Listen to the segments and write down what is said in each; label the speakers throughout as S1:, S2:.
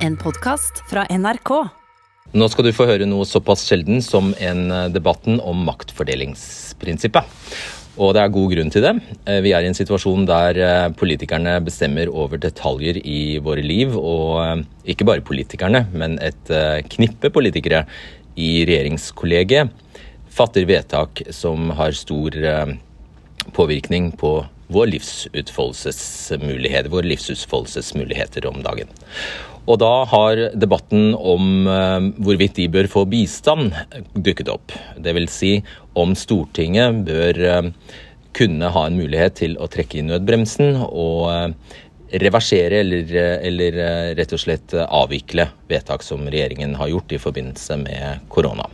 S1: En podkast fra NRK.
S2: Nå skal du få høre noe såpass sjelden som en eh, debatten om maktfordelingsprinsippet. Og det er god grunn til det. Eh, Vi er i en situasjon der eh, politikerne bestemmer over detaljer i våre liv. Og ikke bare politikerne, men et knippe politikere i regjeringskollegiet fatter vedtak som har stor påvirkning på vår livsutfoldelsesmulighet, våre livsutfoldelsesmuligheter om dagen. Og da har debatten om uh, hvorvidt de bør få bistand dukket opp. Dvs. Si om Stortinget bør uh, kunne ha en mulighet til å trekke i nødbremsen og uh, reversere eller, eller rett og slett avvikle vedtak som regjeringen har gjort i forbindelse med korona.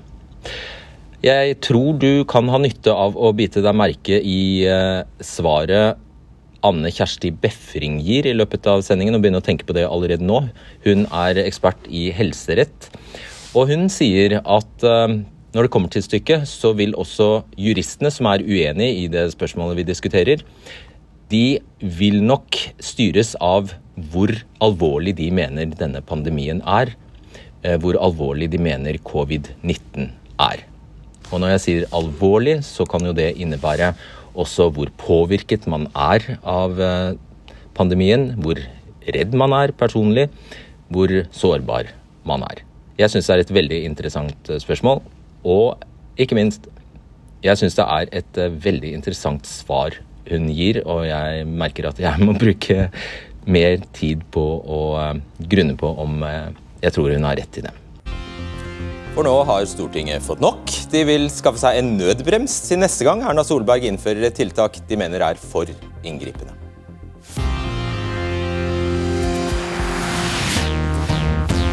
S2: Jeg tror du kan ha nytte av å bite deg merke i svaret Anne Kjersti Befring gir i løpet av sendingen, og begynne å tenke på det allerede nå. Hun er ekspert i helserett, og hun sier at uh, når det kommer til stykket, så vil også juristene som er uenig i det spørsmålet vi diskuterer, de vil nok styres av hvor alvorlig de mener denne pandemien er. Uh, hvor alvorlig de mener covid-19 er. Og når jeg sier alvorlig, så kan jo det innebære også hvor påvirket man er av eh, pandemien, hvor redd man er personlig, hvor sårbar man er. Jeg syns det er et veldig interessant eh, spørsmål, og ikke minst, jeg syns det er et eh, veldig interessant svar hun gir, og jeg merker at jeg må bruke mer tid på å grunne på om jeg tror hun har rett i det. For nå har Stortinget fått nok. De vil skaffe seg en nødbrems til neste gang Erna Solberg innfører et tiltak de mener er for inngripende.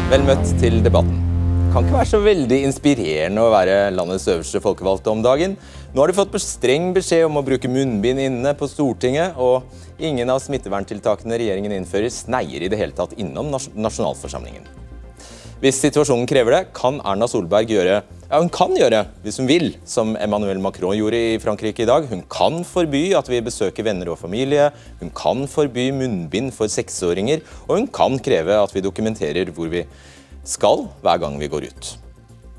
S2: Vel møtt til debatten. Det Kan ikke være så veldig inspirerende å være landets øverste folkevalgte om dagen. Nå har de fått streng beskjed om å bruke munnbind inne på Stortinget, og ingen av smitteverntiltakene regjeringen innfører, sneier i det hele tatt innom nasjonalforsamlingen. Hvis situasjonen krever det, kan Erna Solberg gjøre ja, hun kan gjøre, hvis hun vil, som Emmanuel Macron gjorde i Frankrike i dag. Hun kan forby at vi besøker venner og familie, hun kan forby munnbind for seksåringer, og hun kan kreve at vi dokumenterer hvor vi skal hver gang vi går ut.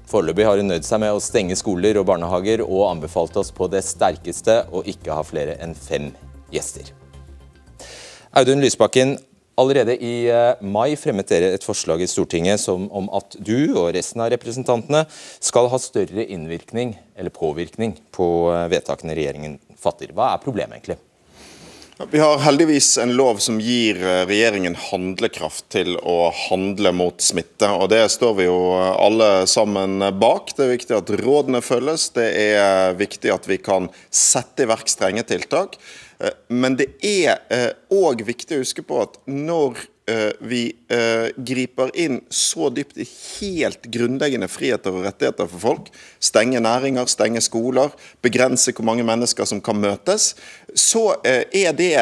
S2: Foreløpig har hun nøyd seg med å stenge skoler og barnehager og anbefalt oss på det sterkeste å ikke ha flere enn fem gjester. Audun Lysbakken, Allerede i eh, mai fremmet dere et forslag i Stortinget som, om at du og resten av representantene skal ha større innvirkning eller påvirkning på eh, vedtakene regjeringen fatter. Hva er problemet egentlig?
S3: Vi har heldigvis en lov som gir eh, regjeringen handlekraft til å handle mot smitte. og Det står vi jo alle sammen bak. Det er viktig at rådene følges. Det er viktig at vi kan sette i verk strenge tiltak. Eh, men det er òg eh, viktig å huske på at når eh, vi griper inn så dypt i helt grunnleggende friheter og rettigheter for folk, stenge næringer, stenge skoler, begrense hvor mange mennesker som kan møtes, så er det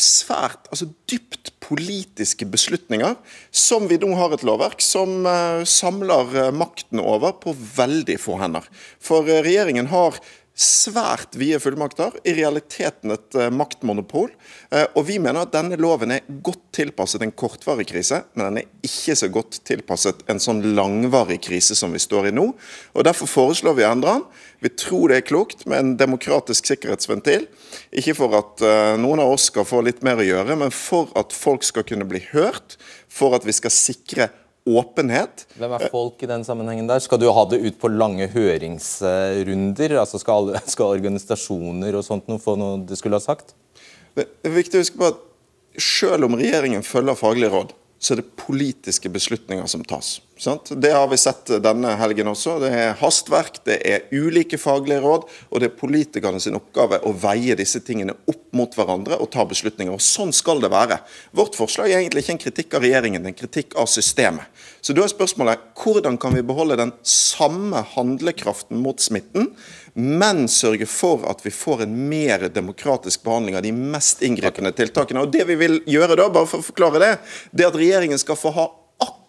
S3: svært, altså dypt politiske beslutninger som vi nå har et lovverk som samler makten over på veldig få hender. For regjeringen har svært vide fullmakter, i realiteten et uh, maktmonopol. Uh, og vi mener at denne loven er godt tilpasset en kortvarig krise, men den er ikke så godt tilpasset en sånn langvarig krise som vi står i nå. og Derfor foreslår vi å endre den. Vi tror det er klokt med en demokratisk sikkerhetsventil. Ikke for at uh, noen av oss skal få litt mer å gjøre, men for at folk skal kunne bli hørt, for at vi skal sikre åpenhet.
S2: Hvem er folk i den sammenhengen der? Skal du ha det ut på lange høringsrunder? Altså skal, skal organisasjoner og sånt noe få noe du skulle ha sagt?
S3: Det er viktig å huske på at selv om regjeringen følger faglige råd, så er det politiske beslutninger som tas. Sant? Det har vi sett denne helgen også. Det er hastverk, det er ulike faglige råd, og det er politikerne sin oppgave å veie disse tingene opp mot hverandre og ta beslutninger. Og Sånn skal det være. Vårt forslag er egentlig ikke en kritikk av regjeringen, er en kritikk av systemet. Så da er spørsmålet hvordan kan vi beholde den samme handlekraften mot smitten, men sørge for at vi får en mer demokratisk behandling av de mest inngripende tiltakene. Og Det vi vil gjøre da, bare for å forklare det, det er at regjeringen skal få ha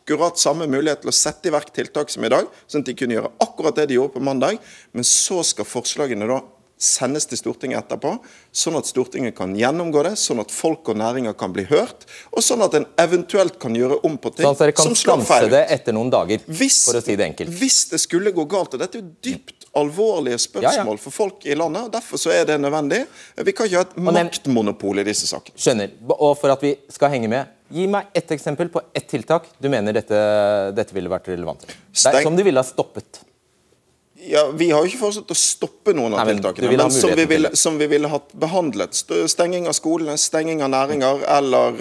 S3: akkurat samme mulighet til å sette i verk tiltak som i dag, sånn at de kunne gjøre akkurat det de gjorde på mandag. Men så skal forslagene da sendes til Stortinget etterpå, sånn at Stortinget kan gjennomgå det, sånn at folk og næringer kan bli hørt, og sånn at en eventuelt kan gjøre om på ting
S2: sånn at dere kan
S3: som slår feil
S2: det
S3: ut.
S2: etter noen dager,
S3: Hvis,
S2: for å si det enkelt.
S3: hvis det skulle gå galt, og dette er jo dypt alvorlige spørsmål for folk i landet, og derfor så er det nødvendig. Vi kan ikke ha et maktmonopol i disse sakene.
S2: Skjønner. Og for at vi skal henge med, gi meg ett eksempel på ett tiltak du mener dette, dette ville vært relevant. Det er, som du ville ha stoppet.
S3: Ja, Vi har jo ikke foreslått å stoppe noen av
S2: Nei, men
S3: tiltakene, men som vi, ville, som vi ville hatt behandlet. Stenging av skolene, stenging av næringer eller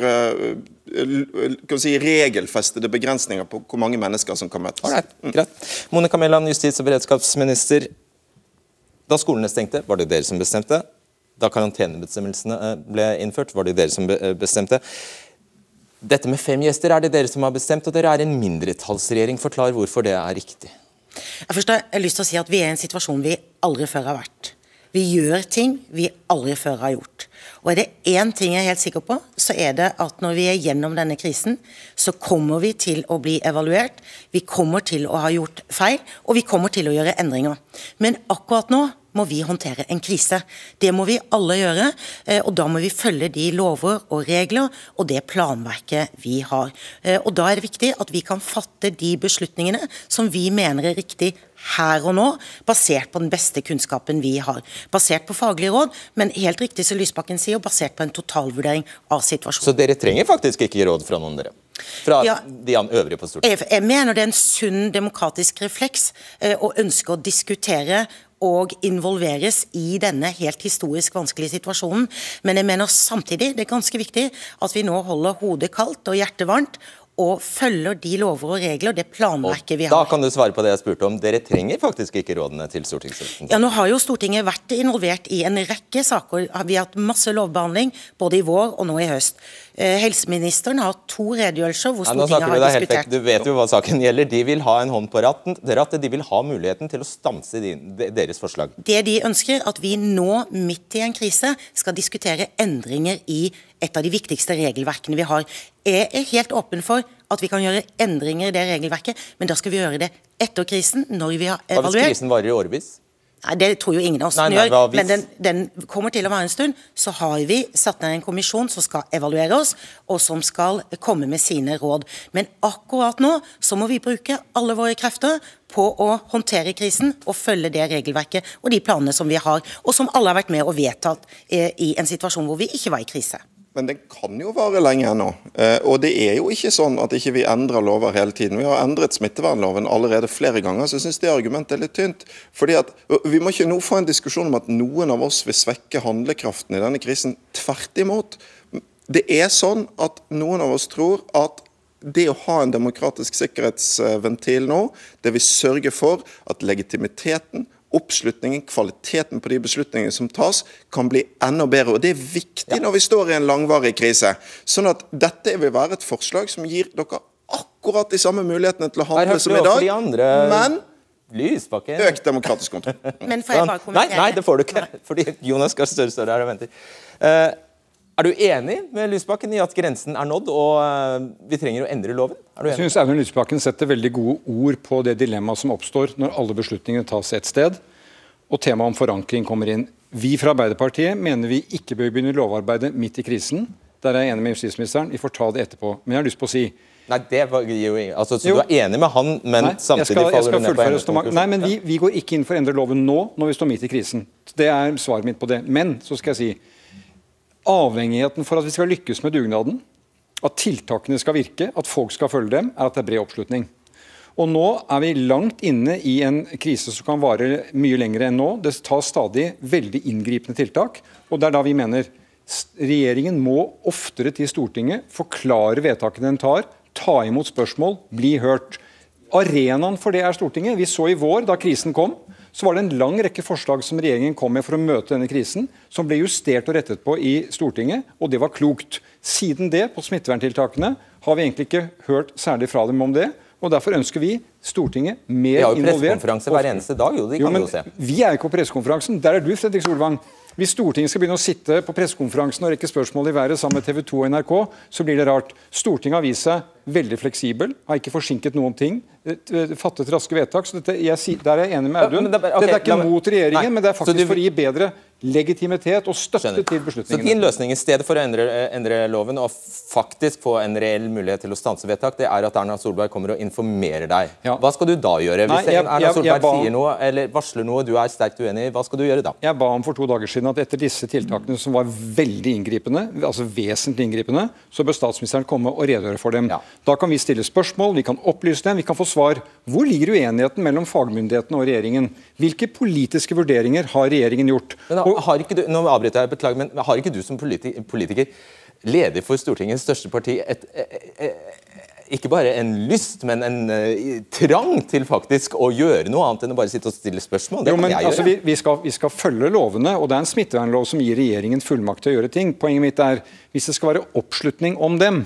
S3: vi si, regelfestede begrensninger på hvor mange mennesker som kan møtes.
S2: Alright, greit. Monica Mæland, justis- og beredskapsminister. Da skolene stengte, var det dere som bestemte. Da karantenebestemmelsene eh, ble innført, var det dere som eh, bestemte. Dette med fem gjester er det dere som har bestemt, og dere er en mindretallsregjering. Forklar hvorfor det er riktig.
S4: Jeg først har lyst til å si at Vi er i en situasjon vi aldri før har vært. Vi gjør ting vi aldri før har gjort. Og er det én ting jeg er helt sikker på, så er det at når vi er gjennom denne krisen, så kommer vi til å bli evaluert, vi kommer til å ha gjort feil, og vi kommer til å gjøre endringer. Men akkurat nå må vi håndtere en krise. Det må vi alle gjøre, eh, og da må vi følge de lover og regler og det planverket vi har. Eh, Og Da er det viktig at vi kan fatte de beslutningene som vi mener er riktig her og nå, basert på den beste kunnskapen vi har. Basert på faglige råd, men helt riktig som Lysbakken sier, basert på en totalvurdering av situasjonen.
S2: Så dere trenger faktisk ikke råd fra noen dere? Fra
S4: Ja.
S2: de øvrige på Stortinget?
S4: Jeg, jeg mener det er en sunn demokratisk refleks eh, å ønske å diskutere og involveres i denne helt historisk vanskelige situasjonen. Men jeg mener samtidig det er ganske viktig at vi nå holder hodet kaldt og hjertet varmt og følger de lover og regler, det planverket vi har.
S2: Da kan du svare på det jeg spurte om. Dere trenger faktisk ikke rådene til stortingsrepresentanten.
S4: Ja, nå har jo Stortinget vært involvert i en rekke saker. Vi har hatt masse lovbehandling, både i vår og nå i høst. Eh, helseministeren har hatt to redegjørelser hvor Stortinget
S2: ja, du
S4: har
S2: helt
S4: diskutert.
S2: Du vet jo hva saken gjelder. De vil ha en hånd på ratten, rattet. De vil ha muligheten til å stanse deres forslag.
S4: Det de ønsker, at vi nå, midt i en krise, skal diskutere endringer i et av de viktigste regelverkene vi har. Jeg er helt åpen for at vi kan gjøre endringer i det regelverket, men da skal vi gjøre det etter krisen, når vi har evaluert.
S2: Hva hvis krisen varer i årevis?
S4: Nei, Det tror jo ingen av oss
S2: Nei, nei,
S4: gjør, men den, den kommer til å være en stund. Så har vi satt ned en kommisjon som skal evaluere oss, og som skal komme med sine råd. Men akkurat nå så må vi bruke alle våre krefter på å håndtere krisen og følge det regelverket og de planene som vi har, og som alle har vært med og vedtatt eh, i en situasjon hvor vi ikke var i krise.
S3: Men den kan jo vare lenge ennå. Eh, Og det er jo ikke sånn at ikke vi endrer lover hele tiden. Vi har endret smittevernloven allerede flere ganger, så jeg syns det argumentet er litt tynt. Fordi at Vi må ikke nå få en diskusjon om at noen av oss vil svekke handlekraften i denne krisen. Tvert imot. Det er sånn at noen av oss tror at det å ha en demokratisk sikkerhetsventil nå, det vil sørge for at legitimiteten oppslutningen, kvaliteten på de beslutningene som tas, kan bli enda bedre. Og Det er viktig når vi står i en langvarig krise. Sånn at dette vil være et forslag som gir dere akkurat de samme mulighetene til å handle som i dag,
S2: andre
S3: men
S2: Lysbakken
S3: økt demokratisk kontroll.
S4: Men får jeg bare
S2: Nei,
S4: kommentere?
S2: nei, det får du ikke. Fordi Jonas Gahr Støre står der og venter. Eh, er du enig med Lysbakken i at grensen er nådd, og eh, vi trenger å endre loven? Er du
S5: Jeg
S2: synes
S5: syns Audun Lysbakken setter veldig gode ord på det dilemmaet som oppstår når alle beslutningene tas ett sted, og temaet om forankring kommer inn. Vi fra Arbeiderpartiet mener vi ikke bør begynne lovarbeidet midt i krisen. Der er jeg enig med justisministeren. Vi får ta det etterpå. Men jeg har lyst på å si
S2: Nei, det var jo altså, Så
S5: Jo.
S2: du er enig med han, men
S5: Nei,
S2: samtidig
S5: skal,
S2: faller du ned på konklusjon?
S5: Nei, men vi, vi går ikke inn for å endre loven nå, når vi står midt i krisen. Det er svaret mitt på det. Men så skal jeg si avhengigheten for at vi skal lykkes med dugnaden, at tiltakene skal virke, at folk skal følge dem, er at det er bred oppslutning. Og nå er vi langt inne i en krise som kan vare mye lenger enn nå. Det tas stadig veldig inngripende tiltak. Og det er da vi mener regjeringen må oftere til Stortinget forklare vedtakene den tar, ta imot spørsmål, bli hørt. Arenaen for det er Stortinget. Vi så i vår, da krisen kom, så var det en lang rekke forslag som regjeringen kom med for å møte denne krisen, som ble justert og rettet på i Stortinget, og det var klokt. Siden det, på smitteverntiltakene, har vi egentlig ikke hørt særlig fra dem om det. Og Derfor ønsker vi Stortinget
S2: Vi har jo
S5: involvert.
S2: pressekonferanse hver eneste dag, jo. Det
S5: Jo,
S2: kan vi
S5: men
S2: jo se.
S5: Vi er jo ikke på pressekonferansen. Der er du, Fredrik Solvang. Hvis Stortinget skal begynne å sitte på pressekonferansen og rekke spørsmål i været sammen med TV 2 og NRK, så blir det rart. Stortinget har vist seg veldig fleksibel, har ikke forsinket noen ting. Eh, Fattet raske vedtak. så dette, jeg, Der er jeg enig med
S2: Ja,
S5: Audun.
S2: det er
S5: Dette er ikke mot regjeringen,
S2: Nei,
S5: men det er faktisk
S2: du-
S5: for å gi bedre legitimitet og støtte
S2: Skjønner.
S5: til
S2: Så din løsning i stedet for å endre, endre loven og faktisk få en reell mulighet til å stanse vedtak, det er at Erna Solberg kommer og informerer deg.
S5: Ja.
S2: Hva skal du da gjøre?
S5: Nei,
S2: Hvis
S5: jeg-
S2: Erna Solberg
S5: jeg ba-
S2: sier noe eller varsler noe du er sterkt uenig i, hva skal du gjøre da?
S5: Jeg ba om for to dager siden at etter disse tiltakene som var veldig inngripende, altså vesentlig inngripende, så bør statsministeren komme og redegjøre for dem.
S2: Ja.
S5: Da kan vi stille spørsmål, vi kan opplyse dem, vi kan få svar. Hvor ligger uenigheten mellom fagmyndighetene og regjeringen? Hvilke politiske vurderinger har regjeringen gjort?
S2: Men
S5: da,
S2: har ikke du, nå avbryter jeg, beklager, men har ikke du som politi politiker, leder for Stortingets største parti, et, et, et, ikke bare en lyst, men en eh, trang til faktisk å gjøre noe annet enn å bare sitte og stille spørsmål? Det
S5: Jo, men altså, vi, vi, skal, vi skal følge lovene, og det er en smittevernlov som gir regjeringen fullmakt til å gjøre ting. Poenget mitt er, hvis det skal være oppslutning om dem,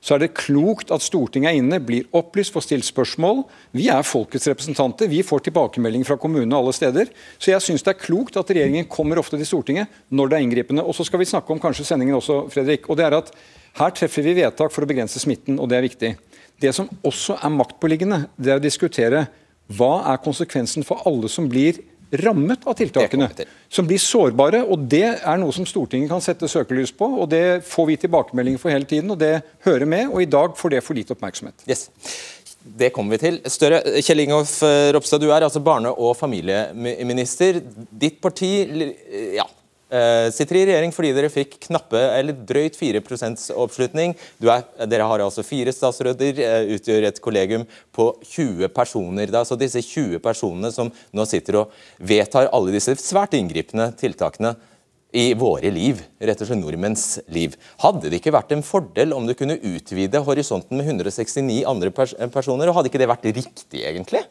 S5: så er det klokt at Stortinget er inne, blir opplyst, får stilt spørsmål. Vi er folkets representanter, vi får tilbakemelding fra kommunene alle steder. Så jeg syns det er klokt at regjeringen kommer ofte til Stortinget når det er inngripende. Og så skal vi snakke om kanskje sendingen også, Fredrik. og det er at Her treffer vi vedtak for å begrense smitten, og det er viktig. Det som også er maktpåliggende, det er å diskutere hva er konsekvensen for alle som blir rammet av tiltakene. Som blir sårbare. og Det er noe som Stortinget kan sette søkelys på. og Det får vi tilbakemeldinger for hele tiden, og det hører med. og I dag får det for lite oppmerksomhet.
S2: Yes. Det kommer vi til. Større, Kjell Ingolf Ropstad, du er altså barne- og familieminister. Ditt parti ja, eh, sitter i regjering fordi dere fikk knappe, eller drøyt 4 oppslutning. Er, dere har altså fire statsråder, eh, utgjør et kollegium på 20 personer. Er altså disse 20 personene som nå sitter og vedtar alle disse svært inngripende tiltakene i våre liv, rett og slett nordmenns liv. Hadde det ikke vært en fordel om du kunne utvide horisonten med 169 andre pers personer, og hadde ikke det vært riktig, egentlig?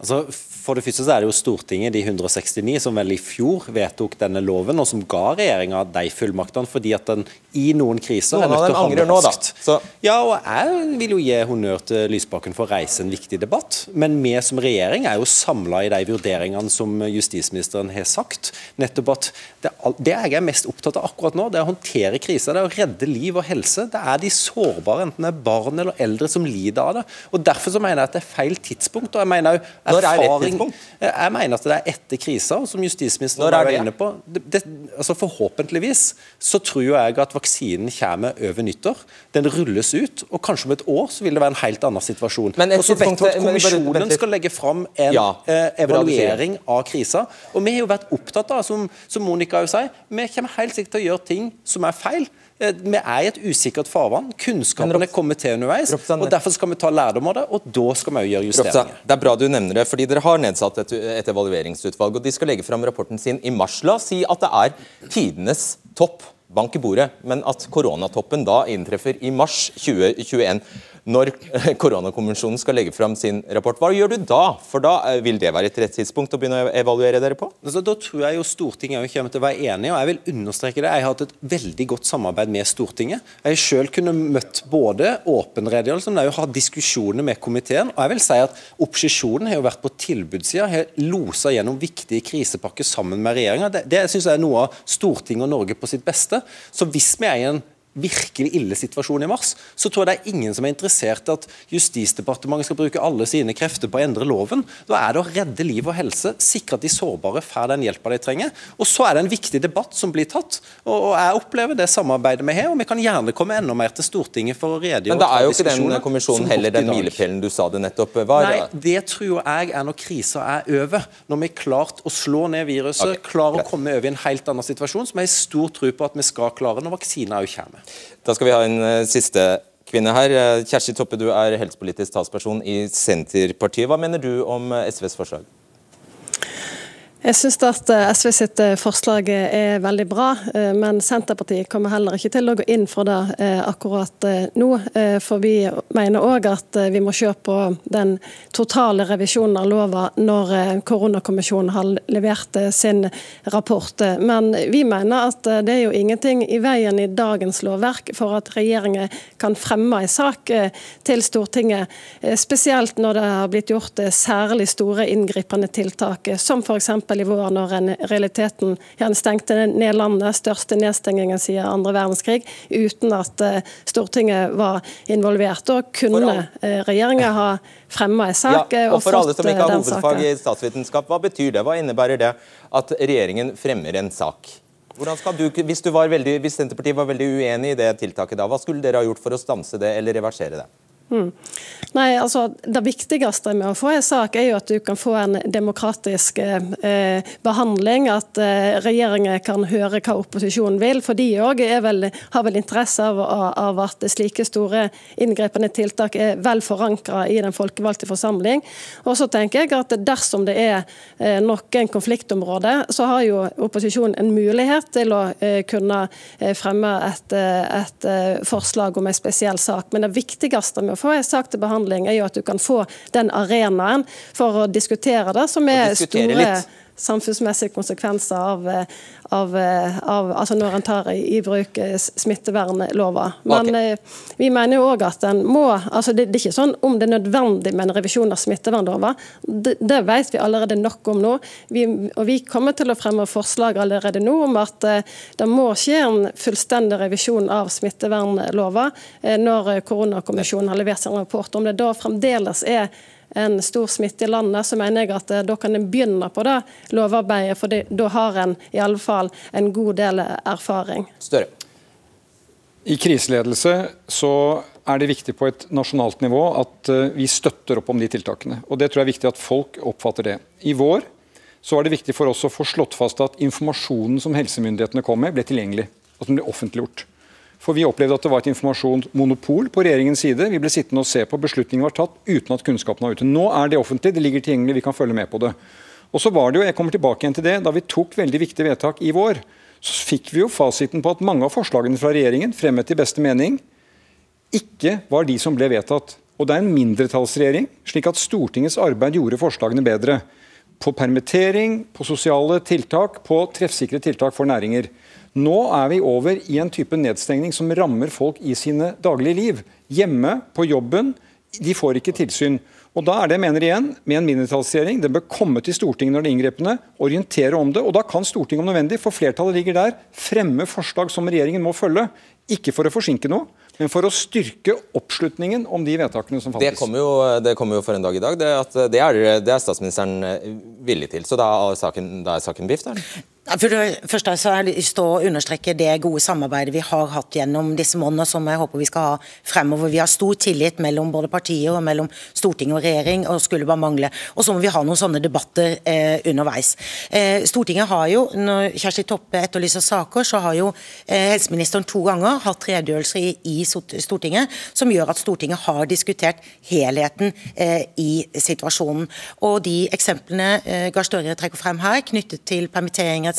S6: Altså, for det første så er det jo Stortinget, de 169, som vel i fjor vedtok denne loven, og som ga regjeringa de fullmaktene, fordi at den i noen kriser
S2: Noen
S6: er nødt til å handle
S2: angrer nå,
S6: Ja, og jeg vil jo gi honnør til Lysbakken for å reise en viktig debatt, men vi som regjering er jo samla i de vurderingene som justisministeren har sagt. Nettopp at det, det jeg er mest opptatt av akkurat nå, det er å håndtere kriser, det er å redde liv og helse. Det er de sårbare, enten det er barn eller eldre, som lider av det. Og Derfor så mener jeg at det er feil tidspunkt. og jeg mener jo
S2: er
S6: erfaring-
S2: tidspunkt?
S6: Jeg mener at det er etter krisa, som justisministeren
S2: er
S6: var inne på. Det, det, altså Forhåpentligvis så tror jeg at vaksinen kommer over nyttår. Den rulles ut, og kanskje om et år så vil det være en helt annen situasjon.
S2: Men
S6: og så vet vi at
S2: vent
S6: Kommisjonen skal legge fram en
S2: Ja,
S6: eh, evaluering av krisa. Og vi har jo vært opptatt av, som, som Monica jo sier, vi kommer helt sikkert til å gjøre ting som er feil. Eh, Vi er i et usikkert farvann.
S2: Kunnskapene
S6: er kommet til underveis. Og Derfor skal vi ta lærdom av det, og da skal vi gjøre justeringer.
S2: det er bra du nevner det, fordi dere har nedsatt et, et evalueringsutvalg, og de skal legge fram rapporten sin i mars. La oss si at det er tidenes topp, bank i bordet, men at koronatoppen da inntreffer i mars 2021. Når koronakonvensjonen skal legge fram sin rapport, hva gjør du da? For da eh, vil det være et rett tidspunkt å begynne å evaluere dere på?
S6: Altså, da tror jeg jo Stortinget kommer til å være enig, og jeg vil understreke det. Jeg har hatt et veldig godt samarbeid med Stortinget. Jeg sjøl kunne møtt både åpen redegjørelse, men også hatt diskusjoner med komiteen. Og jeg vil si at Opposisjonen har jo vært på tilbudssida, har losa gjennom viktige krisepakker sammen med regjeringa. Det, det synes jeg er noe av Stortinget og Norge på sitt beste. Så hvis vi er i en virkelig ille situasjon i mars, så tror jeg det er ingen som er interessert i at Justisdepartementet skal bruke alle sine krefter på å endre loven. Da er det å redde liv og helse, sikre at de sårbare får den hjelpa de trenger. Og så er det en viktig debatt som blir tatt. Og, jeg opplever det samarbeidet vi har, og vi kan gjerne komme enda mer til Stortinget for å redegjøre.
S2: Men da er jo ikke den kommisjonen heller den milepælen du sa det nettopp var.
S6: Nei, det tror jeg er når krisa er over. Når vi har klart å slå ned viruset,
S2: okay.
S6: klarer å komme over i en helt annen situasjon, som jeg har stor tro på at vi skal klare når vaksina òg kommer.
S2: Da skal vi ha en eh, siste kvinne her. Eh, Kjersti Toppe, du er helsepolitisk talsperson i Senterpartiet. Hva mener du om eh, SVs forslag?
S7: Jeg syns at eh, SV sitt eh, forslag er veldig bra, eh, men Senterpartiet kommer heller ikke til å gå inn for det eh, akkurat eh, nå. eh, For vi mener òg at eh, vi må se på den totale revisjonen av lova når eh, koronakommisjonen har levert eh, sin rapport. Eh, Men vi mener at eh, det er jo ingenting i veien i dagens lovverk for at regjeringen kan fremme en sak eh, til Stortinget, eh, spesielt når det har blitt gjort eh, særlig store inngripende tiltak, eh, som f.eks. i vår, når en realiteten gjerne stengte ned landet, største nedstengingen siden andre verdenskrig, uten at uh, Stortinget var involvert. Da kunne uh, regjeringa ha fremma en sak
S2: ja, og, og for alle som ikke har hovedfag i statsvitenskap, hva betyr det? Hva innebærer det at regjeringen fremmer en sak? Du, hvis, du veldig, hvis Senterpartiet var veldig uenig i det tiltaket da, hva skulle dere ha gjort for å stanse det eller reversere det?
S7: Mm. Nei, altså Det viktigste med å få en sak, er jo at du kan få en demokratisk eh, behandling. At eh, regjeringen kan høre hva opposisjonen vil. For de òg har vel interesse av, av, at slike store inngripende tiltak er vel forankra i den folkevalgte forsamling. Og så tenker jeg at dersom det er eh, noen konfliktområder, så har jo opposisjonen en mulighet til å eh, kunne eh, fremme et, eh, et forslag om en spesiell sak. Men det viktigste med å få en sak til behandling, er jo at du kan få den arenaen for å diskutere det, som er store litt samfunnsmessige konsekvenser av, av, av altså når en tar i, bruk eh, smittevernlova. Men okay. Eh, vi mener jo òg at en må altså det, det, er ikke sånn om det er nødvendig med en revisjon av smittevernlova. Det, det, vet vi allerede nok om nå. Vi, og vi kommer til å fremme forslag allerede nå om at det må skje en fullstendig revisjon av smittevernlova når koronakommisjonen har levert sin rapport. Om det da fremdeles er en stor smitte i landet, så mener jeg at eh, da kan en begynne på det lovarbeidet. For da har en i alle fall en god del erfaring.
S2: Større.
S5: I kriseledelse så er det viktig på et nasjonalt nivå at eh, vi støtter opp om de tiltakene. Og Det tror jeg er viktig at folk oppfatter det. I vår så var det viktig for oss å få slått fast at informasjonen som helsemyndighetene kom med, ble tilgjengelig. At den ble offentliggjort. For vi opplevde at det var et informasjonsmonopol på regjeringens side. Vi ble sittende og se på beslutninger var tatt uten at kunnskapen var ute. Nå er det offentlig, det ligger tilgjengelig, vi kan følge med på det. Og så var det jo, jeg kommer tilbake igjen til det, Da vi tok veldig viktige vedtak i vår, så fikk vi jo fasiten på at mange av forslagene fra regjeringen, fremmet i beste mening, ikke var de som ble vedtatt. Og det er en mindretallsregjering, slik at Stortingets arbeid gjorde forslagene bedre. På permittering, på sosiale tiltak, på treffsikre tiltak for næringer. Nå er vi over i en type nedstengning som rammer folk i sine daglige liv. Hjemme, på jobben. De får ikke tilsyn. Og da er det, mener igjen, med en mindretallsregjering, Den bør komme til Stortinget når det er inngripende, orientere om det. og Da kan Stortinget om nødvendig, for flertallet ligger der, fremme forslag som regjeringen må følge. Ikke for å forsinke noe, men for å styrke oppslutningen om de vedtakene som fattes.
S2: Det kommer jo, det kommer jo for en dag i dag. Det, det, er, det er, statsministeren eh, villig til. Så da er saken, da saken biff? da?
S4: For det første så har jeg lyst til å understreke det gode samarbeidet vi har hatt gjennom disse månedene, som jeg håper vi skal ha fremover. Vi har stor tillit mellom både partier og mellom storting og regjering, og skulle bare mangle. Og så må vi ha noen sånne debatter eh, underveis. Eh, Stortinget har jo, når Kjersti Toppe etterlyser saker, så har jo eh, helseministeren to ganger hatt redegjørelser i, i, Stortinget som gjør at Stortinget har diskutert helheten eh, i situasjonen. Og de eksemplene eh, Gahr Støre trekker frem her, knyttet til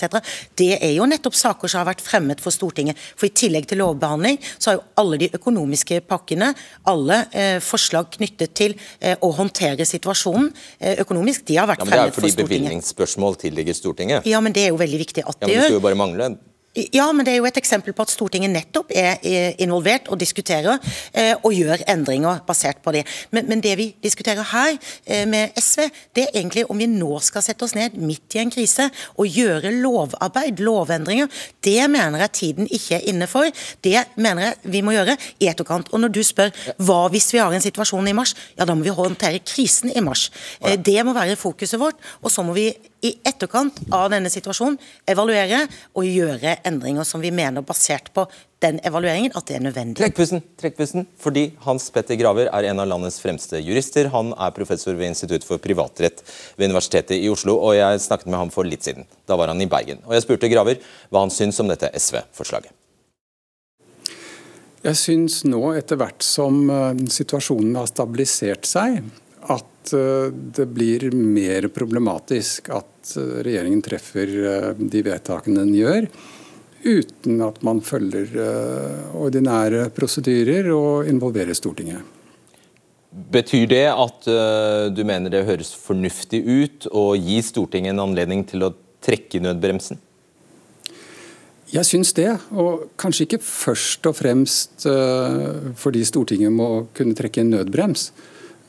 S4: permitteringer det er jo nettopp saker som har vært fremmet for Stortinget. For I tillegg til lovbehandling, så har jo alle de økonomiske pakkene, alle eh, forslag knyttet til eh, å håndtere situasjonen eh, økonomisk, de har vært
S2: ja,
S4: fremmet
S2: for Stortinget. Men Det er jo fordi bevilgningsspørsmål tilligger Stortinget.
S4: Ja, men det er jo veldig viktig at
S2: det
S4: gjør.
S2: Ja, men Det skulle jo bare mangle.
S4: Ja, men det er jo et eksempel på at Stortinget nettopp er involvert og diskuterer eh, og gjør endringer basert på det. Men, men, det vi diskuterer her eh, med SV, det er egentlig om vi nå skal sette oss ned midt i en krise og gjøre lovarbeid, lovendringer. Det mener jeg tiden ikke er inne for. Det mener jeg vi må gjøre i etterkant. Og når du spør hva hvis vi har en situasjon i mars, ja da må vi håndtere krisen i mars. Eh, det må være fokuset vårt. Og så må vi i etterkant av denne situasjonen evaluere og gjøre endringer som vi mener, basert på den evalueringen, at det er nødvendig.
S2: Trekk pusten, trekk pusten, fordi Hans Petter Graver er en av landets fremste jurister. Han er professor ved Institutt for privatrett ved Universitetet i Oslo, og jeg snakket med ham for litt siden. Da var han i Bergen. Og jeg spurte Graver hva han syns om dette SV-forslaget.
S8: Jeg syns nå, etter hvert som eh, situasjonen har stabilisert seg, at det blir mer problematisk at eh, regjeringen treffer eh, de vedtakene den gjør, uten at man følger ordinære prosedyrer og involverer Stortinget.
S2: Betyr det at du mener det høres fornuftig ut å gi Stortinget en anledning til å trekke nødbremsen?
S8: Jeg syns det, og kanskje ikke først og fremst fordi Stortinget må kunne trekke en nødbrems.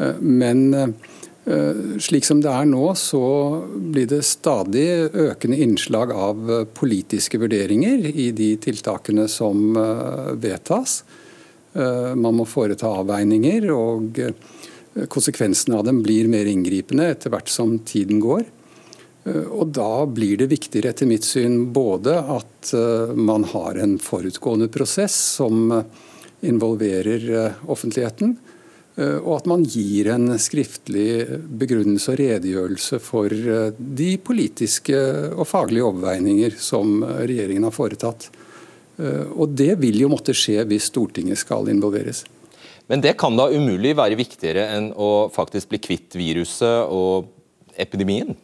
S8: Eh, men eh, Eh, slik som det er nå, så blir det stadig økende innslag av eh, politiske vurderinger i de tiltakene som eh, vedtas. Man må foreta avveininger, og konsekvensene av dem blir mer inngripende etter hvert som tiden går. Og Da blir det viktigere etter mitt syn både at man har en forutgående prosess som involverer offentligheten, Eh, og at man gir en skriftlig begrunnelse og redegjørelse for eh, de politiske og faglige overveininger som regjeringen har foretatt. Eh, og Det vil jo måtte skje hvis Stortinget skal involveres.
S2: Men det kan da umulig være viktigere enn å faktisk bli kvitt viruset og epidemien?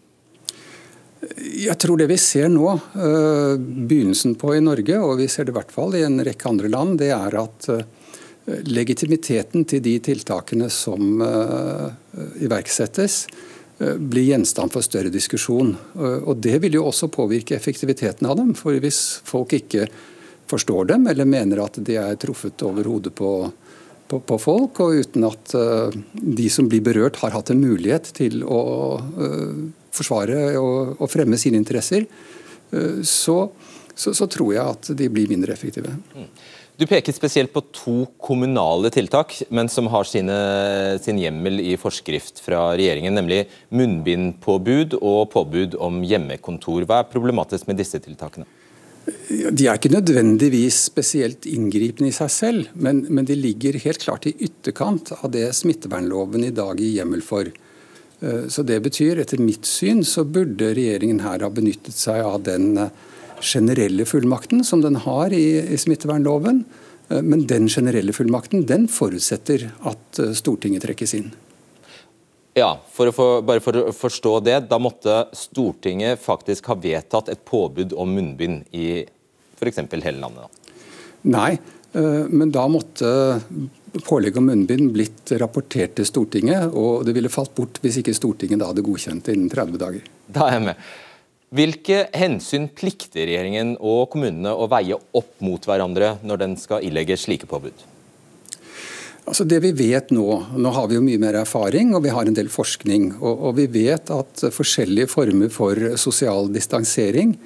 S8: Jeg tror det vi ser nå, begynnelsen på i Norge, og vi ser det i hvert fall i en rekke andre land, det er at legitimiteten til de tiltakene som uh, iverksettes, uh, blir gjenstand for større diskusjon. Uh, og Det vil jo også påvirke effektiviteten av dem. For hvis folk ikke forstår dem, eller mener at de er truffet over hodet på, på, på folk, og uten at de som blir berørt har hatt en mulighet til å forsvare og, og, fremme sine interesser, så, så, så, tror jeg at de blir mindre effektive. Mm.
S2: Du peker spesielt på to kommunale tiltak, men som har sine, sin hjemmel i forskrift fra regjeringen, nemlig munnbindpåbud og påbud om hjemmekontor. Hva er problematisk med disse tiltakene?
S8: De er ikke nødvendigvis spesielt inngripende i seg selv, men, men de ligger helt klart i ytterkant av det smittevernloven i dag gir hjemmel for. Eh, så Det betyr, etter mitt syn, så burde regjeringen her ha benyttet seg av den generelle fullmakten som den har i, i smittevernloven. Eh, men den generelle fullmakten den forutsetter at eh, Stortinget trekkes inn.
S2: Ja, for for, Bare for å forstå det, da måtte Stortinget faktisk ha vedtatt et påbud om munnbind i f.eks. hele landet? Da.
S8: Nei, eh, men da måtte pålegg om munnbind blitt rapportert til Stortinget, og det ville falt bort hvis ikke Stortinget da hadde godkjent det innen 30 dager.
S2: Da er jeg med. Hvilke hensyn plikter regjeringen og kommunene å veie opp mot hverandre når den skal ilegge slike påbud?
S8: Altså det vi vet Nå nå har vi jo mye mer erfaring og vi har en del forskning. Og, og vi vet at forskjellige former for sosial distansering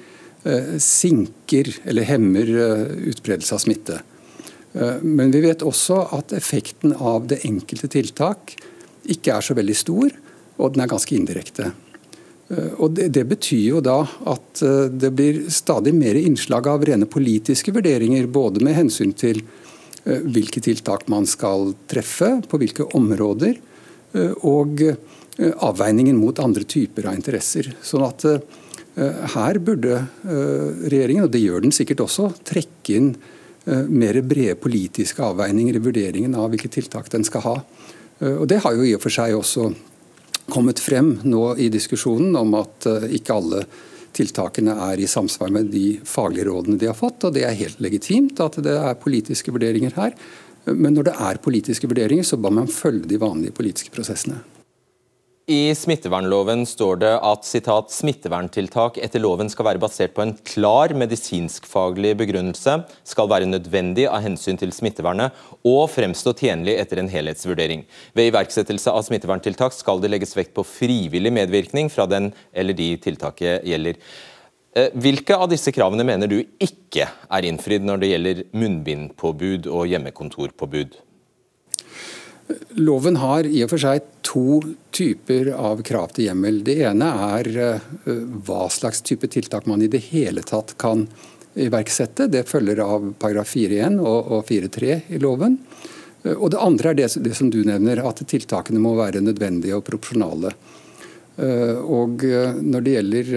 S8: eh, sinker eller hemmer eh, utbredelse av smitte. Eh, men vi vet også at effekten av det enkelte tiltak ikke er så veldig stor, og den er ganske indirekte. Eh, og det, det, betyr jo da at eh, det blir stadig mer innslag av rene politiske vurderinger, både med hensyn til eh, hvilke tiltak man skal treffe, på hvilke områder, og avveiningen mot andre typer av interesser. Sånn at her burde regjeringen, og det gjør den sikkert også, trekke inn mer brede politiske avveininger i vurderingen av hvilke tiltak den skal ha. Og Det har jo i og for seg også kommet frem nå i diskusjonen om at eh, ikke alle tiltakene er i samsvar med de faglige rådene de har fått. og Det er helt legitimt at det er politiske vurderinger her. Men når det er politiske vurderinger, så bør man følge de vanlige politiske prosessene.
S2: I smittevernloven står det at citat, smitteverntiltak etter loven skal være basert på en klar medisinskfaglig begrunnelse, skal være nødvendig av hensyn til smittevernet og fremstå tjenlig etter en helhetsvurdering. Ved iverksettelse av smitteverntiltak skal det legges vekt på frivillig medvirkning fra den eller de tiltaket gjelder. Eh, hvilke av disse kravene mener du ikke er innfridd når det gjelder munnbindpåbud og hjemmekontorpåbud?
S8: Loven har i og for seg to typer av krav til hjemmel. Det ene er eh, hva slags type tiltak man i det hele tatt kan iverksette. Det følger av paragraf 4-1 og 4-3 i loven. Eh, og Det andre er det, som du nevner, at tiltakene må være nødvendige og proporsjonale. Eh, og Når det gjelder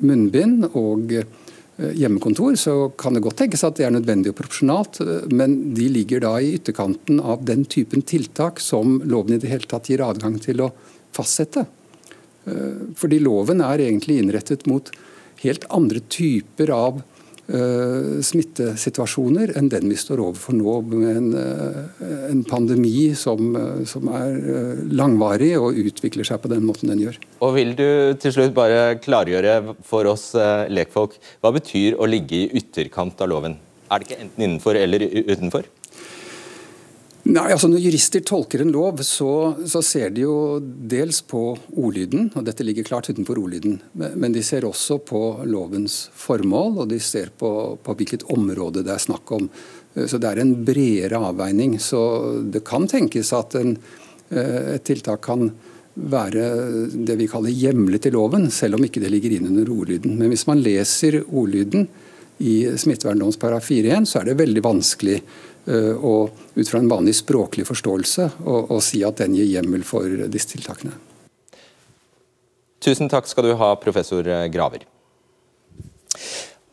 S8: munnbind og Eh, hjemmekontor, så kan det godt tenkes at det er nødvendig og proporsjonalt, eh, men de ligger da i ytterkanten av den typen tiltak som loven i det hele tatt gir adgang til å fastsette. Eh, fordi loven er egentlig innrettet mot helt andre typer av smittesituasjoner enn den vi står overfor nå, med en, uh, en pandemi som, uh, som er langvarig og utvikler seg på den måten den gjør.
S2: Og Vil du til slutt bare klargjøre for oss lekfolk, hva betyr å ligge i ytterkant av loven? Er det ikke enten innenfor eller utenfor?
S8: Nei, altså Når jurister tolker en lov, så, så, ser de jo dels på ordlyden, og dette ligger klart utenfor ordlyden, men de ser også på lovens formål, og de ser på, på hvilket område det er snakk om. Så det er en bredere avveining. Så det kan tenkes at en, eh, et tiltak kan være det vi kaller hjemlet i loven, selv om ikke det ligger inn under ordlyden. Men hvis man leser ordlyden i smittevernlovens paragraf 4-1, så er det veldig vanskelig Eh, og ut fra en vanlig språklig forståelse å si at den gir hjemmel for disse tiltakene.
S2: Tusen takk skal du ha, professor Graver.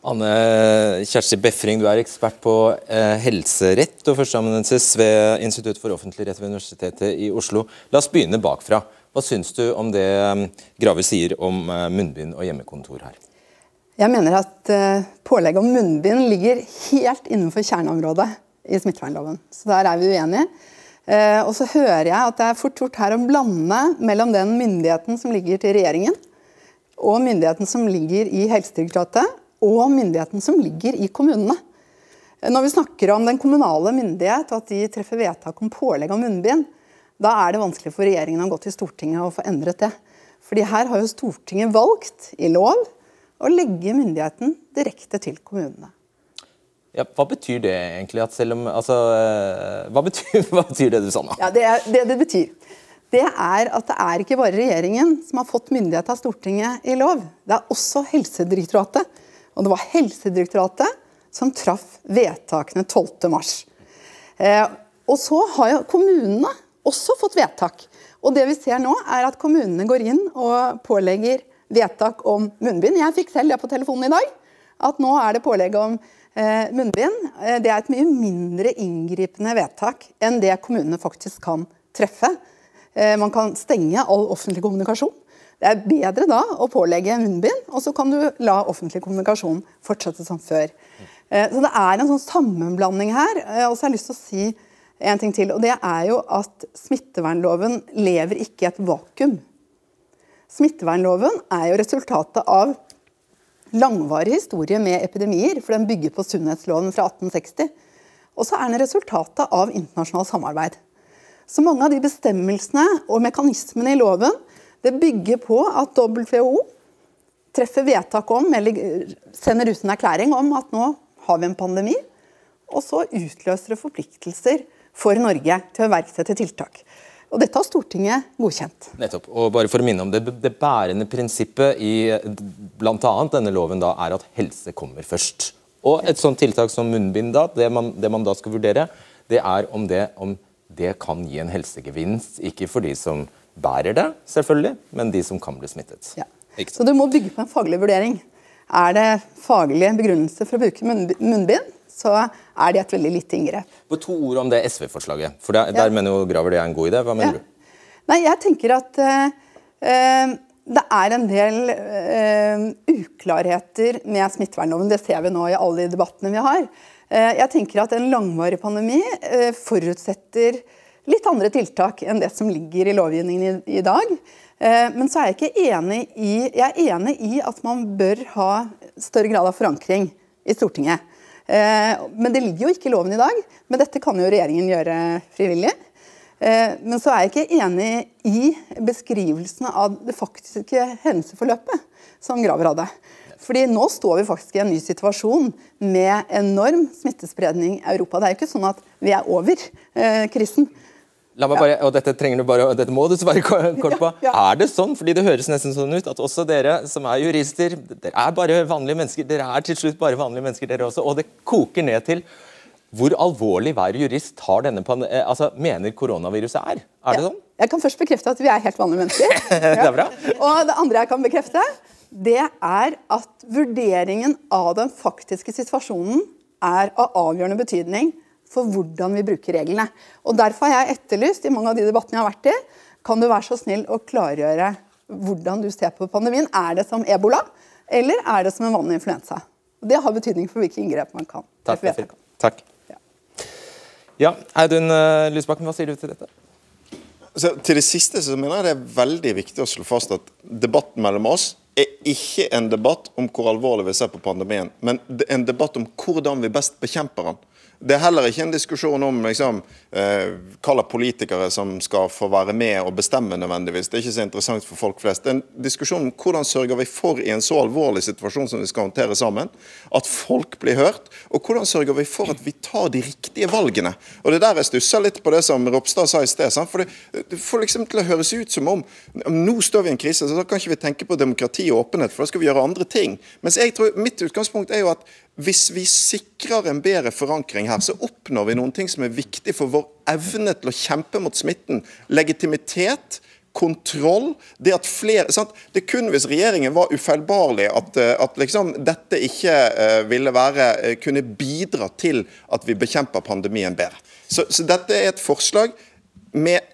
S2: Anne Kjersti Befring, du er ekspert på eh, helserett og førsteamanuensis ved Institutt for offentlig rett ved Universitetet i Oslo. La oss begynne bakfra. Hva syns du om det eh, Graver sier om eh, munnbind og hjemmekontor her?
S9: Jeg mener at eh, pålegget om munnbind ligger helt innenfor kjerneområdet i smittevernloven. Så der er vi uenige. Eh, og så hører jeg at det er fort gjort her å blande mellom den myndigheten som ligger til regjeringen, og myndigheten som ligger i Helsedirektoratet, og myndigheten som ligger i kommunene. Når vi snakker om den kommunale myndighet, og at de treffer vedtak om pålegg av munnbind, da er det vanskelig for regjeringen å gå til Stortinget og få endret det. Fordi her har jo Stortinget valgt i lov å legge myndigheten direkte til kommunene.
S2: Ja, hva betyr det egentlig? At selv om, altså, eh, hva, betyr, hva betyr det du sa nå?
S9: Ja, det, det, det betyr det er at det er ikke bare regjeringen som har fått myndighet av Stortinget i lov. Det er også Helsedirektoratet. Og det var Helsedirektoratet som traff vedtakene 12.3. Eh, og så har jo kommunene også fått vedtak. Og det vi ser nå, er at kommunene går inn og pålegger vedtak om munnbind. Jeg fikk selv det på telefonen i dag. At nå er det pålegg om munnbind eh, det er et mye mindre inngripende vedtak enn det kommunene faktisk kan treffe. Eh, man kan stenge all offentlig kommunikasjon. Det er bedre da å pålegge munnbind, og så kan du la offentlig kommunikasjon fortsette som før. Så Det er en sånn sammenblanding her. Og så har jeg lyst til å si en ting til. og det er jo at Smittevernloven lever ikke i et vakuum. Smittevernloven er jo resultatet av langvarig historie med epidemier, for den bygger på sunnhetsloven fra 1860. Og så er den resultatet av internasjonalt samarbeid. Så mange av de bestemmelsene og mekanismene i loven det bygger på at WHO treffer vedtak om, eller sender ut en erklæring om at nå har vi en pandemi. Og så utløser det forpliktelser for Norge til å iverksette tiltak. Og dette har Stortinget godkjent.
S2: Nettopp. Og bare for å minne om Det det bærende prinsippet i bl.a. denne loven da, er at helse kommer først. Og Et sånt tiltak som munnbind, da, det man, det man da skal vurdere, det er om det, om det kan gi en helsegevinst. Ikke for de som bærer det, selvfølgelig, men de som kan bli smittet.
S9: Ja. Så du må bygge på en faglig vurdering. Er det faglige begrunnelser for å bruke munnbind, så er det et veldig lite inngrep.
S2: På to ord om det SV-forslaget. For der, ja. der, mener jo Graver det er en god idé. Hva mener ja. du?
S9: Nei, jeg tenker at uh, det er en del uh, uklarheter med smittevernloven. Det ser vi nå i alle de debattene vi har. Uh, jeg tenker at en langvarig pandemi forutsetter litt andre tiltak enn det som ligger i lovgivningen i, i dag. Men så er jeg ikke enig i Jeg er enig i at man bør ha større grad av forankring i Stortinget. Eh, men det ligger jo ikke i loven i dag. Men dette kan jo regjeringen gjøre frivillig. Eh, men så er jeg ikke enig i beskrivelsen av det faktiske hendelsesforløpet som Graver hadde. Fordi nå står vi faktisk i en ny situasjon med enorm smittespredning i Europa. Det er jo ikke sånn at vi er over eh, krisen.
S2: Bare, og dette, bare, dette må du svare kort på. Ja, ja. Er det sånn, fordi det høres nesten sånn ut, at også dere som er jurister, dere er bare vanlige mennesker, dere er til slutt bare vanlige mennesker dere også, og det koker ned til hvor alvorlig hver jurist tar denne eh, altså, mener koronaviruset er? Er det sånn?
S9: Jeg kan først bekrefte at vi er helt vanlige mennesker.
S2: det er bra.
S9: Og det andre jeg kan bekrefte, det er at vurderingen av den faktiske situasjonen er av avgjørende betydning for hvordan vi bruker reglene. Og Derfor har jeg etterlyst i mange av de debattene jeg har vært i, kan du være så snill å klargjøre hvordan du ser på pandemien. Er det som ebola, eller er det som en vanlig influensa? Og Det har betydning for hvilke inngrep man kan
S2: Takk. Takk. Ja. ja, Audun eh, Lysbakken, hva sier du til dette?
S3: Så til det siste så mener jeg det er veldig viktig å slå fast at debatten mellom oss er ikke en debatt om hvor alvorlig vi ser på pandemien, men en debatt om hvordan vi best bekjemper den. Det er heller ikke en diskusjon om liksom, eh, hva politikere som skal få være med og bestemme nødvendigvis. Det er ikke så interessant for folk flest. Det er en diskusjon om hvordan sørger vi for i en så alvorlig situasjon som vi skal håndtere sammen, at folk blir hørt, og hvordan sørger vi for at vi tar de riktige valgene. Og Det er der jeg stusser litt på det som Ropstad sa i sted. For det, det får liksom til å høres ut som om nå står vi i en krise, så da kan ikke vi tenke på demokrati og åpenhet, for da skal vi gjøre andre ting. Mens jeg tror, Mitt utgangspunkt er jo at hvis vi sikrer en bedre forankring her, så oppnår vi noen ting som er viktig for vår evne til å kjempe mot smitten. Legitimitet, kontroll. Det at flere, sant? Det kun hvis regjeringen var ufeilbarlig at, eh, at liksom dette ikke uh, ville være, uh, kunne bidra til at vi bekjemper pandemien bedre. Så, så dette er et forslag med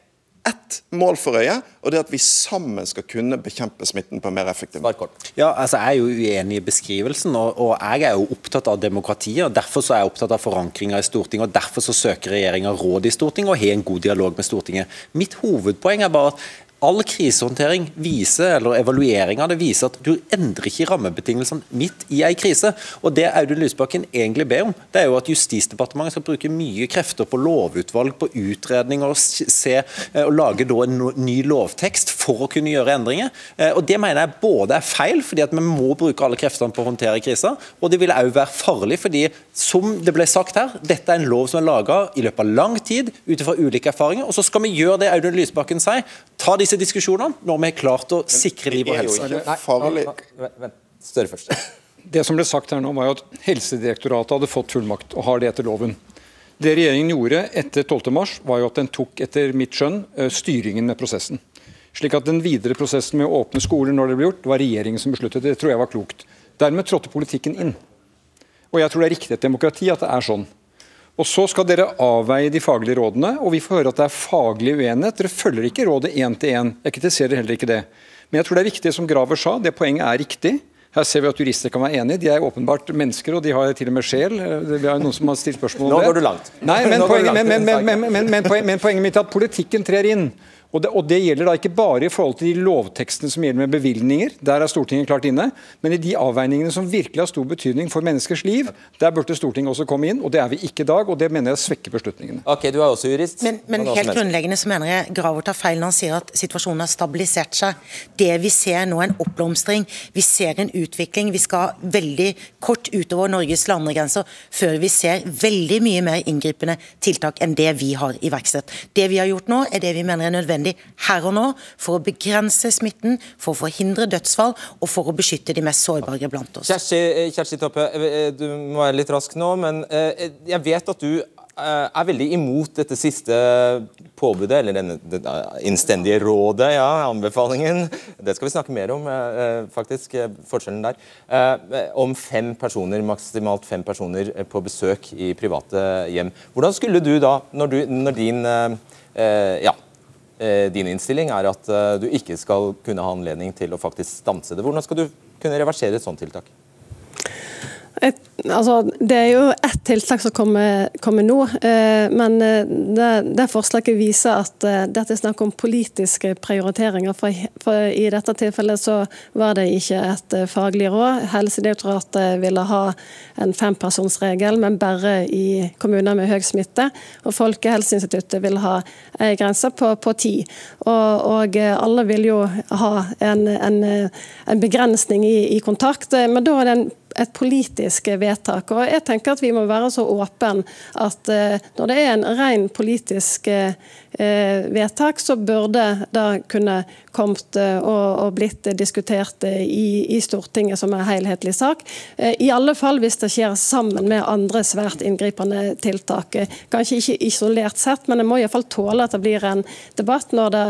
S3: ett mål for øye, og det er at vi sammen skal kunne bekjempe smitten på en mer effektiv måte.
S6: Ja, altså Jeg er jo uenig i beskrivelsen, og, og, jeg er jo opptatt av demokratiet. og Derfor så er jeg opptatt av forankringa i Stortinget, og derfor så søker regjeringa råd i Stortinget og har en god dialog med Stortinget. Mitt hovedpoeng er bare at All krisehåndtering viser, eller evalueringer det viser at du endrer ikke rammebetingelsene midt i en krise. Og Det Audun Lysbakken egentlig ber om, det er jo at Justisdepartementet skal bruke mye krefter på lovutvalg, på utredninger og, se, eh, og lage da en ny lovtekst for å kunne gjøre endringer. Eh, og Det mener jeg både er feil, fordi at vi må bruke alle kreftene på å håndtere krisa, og det vil òg være farlig, fordi som det ble sagt her, dette er en lov som er laga i løpet av lang tid ut fra ulike erfaringer. og Så skal vi gjøre det Audun Lysbakken sier. Ta disse diskusjonene når vi har klart å sikre liv og helse.
S2: Større først.
S5: Det som ble sagt her nå var jo at Helsedirektoratet hadde fått fullmakt, og har det etter loven. Det regjeringen gjorde etter 12.3, var jo at den tok etter mitt skjønn eh, styringen med prosessen. Slik at Den videre prosessen med å åpne skoler når det ble gjort, var regjeringen som besluttet. Det tror jeg var klokt. Dermed trådte politikken inn. Og jeg tror det er riktig et demokrati at det er sånn. Og Så skal dere avveie de faglige rådene, og vi får høre at det er faglig uenighet. Dere følger ikke rådet én til én. Jeg kritiserer heller ikke det. Men jeg tror det er viktig, som Graver sa, det poenget er riktig. Her ser vi at jurister kan være enige. De er åpenbart mennesker, og de har til og med sjel. Det er noen som har stilt spørsmål
S2: om det. Nå går du langt.
S5: Nei, men, poenget, men poenget mitt er at politikken trer inn. Og det, og det, gjelder da ikke bare i forhold til de lovtekstene som gjelder med bevilgninger, der er Stortinget klart inne, men i de avveiningene som virkelig har stor betydning for menneskers liv, der burde Stortinget også komme inn, og det er vi ikke i dag, og det mener jeg svekker beslutningene.
S2: Ok, du er også jurist.
S4: Men, men helt grunnleggende så mener jeg Graver tar feil når han sier at situasjonen har stabilisert seg. Det vi ser nå er en oppblomstring, vi ser en utvikling. Vi skal veldig kort utover Norges landegrenser før vi ser veldig mye mer inngripende tiltak enn det vi har iverksatt. Det vi har gjort nå, er det vi mener er nødvendig nødvendig her og nå for å begrense smitten, for å forhindre dødsfall og for å beskytte de mest sårbare blant oss.
S2: Kjersti, eh, Kjersti Toppe, eh, du må være litt rask nå, men eh, jeg vet at du er veldig imot dette siste påbudet, eller denne, innstendige rådet, ja, anbefalingen. Det skal vi snakke mer om, faktisk, forskjellen der. Om fem personer, maksimalt fem personer på besøk i private hjem. Hvordan skulle du da, når, du, når din ja, Eh, din innstilling er at eh, du ikke skal kunne ha anledning til å faktisk stanse det. Hvordan skal du kunne reversere et sånt tiltak?
S7: Et, altså, det er jo ett tiltak som kommer, kommer nå, eh, men eh, det, det, forslaget viser at eh, dette er snakk om politiske prioriteringer. For, for, I dette tilfellet så var det ikke et eh, faglig råd. Helsedirektoratet ville ha en fempersonsregel, men bare i kommuner med høy smitte. Og Folkehelseinstituttet vil ha en grense på, på ti. Og, og, alle vil jo ha en, en, en begrensning i, i kontakt, men da er det en et politisk vedtak. Og jeg tenker at Vi må være så åpne at uh, når det er en ren politisk uh, vedtak, så burde det kunne kommet uh, og, blitt diskutert i, i, Stortinget som en helhetlig sak. I alle fall hvis det skjer sammen med andre svært inngripende tiltak. Kanskje ikke isolert sett, men en må iallfall tåle at det blir en debatt når det,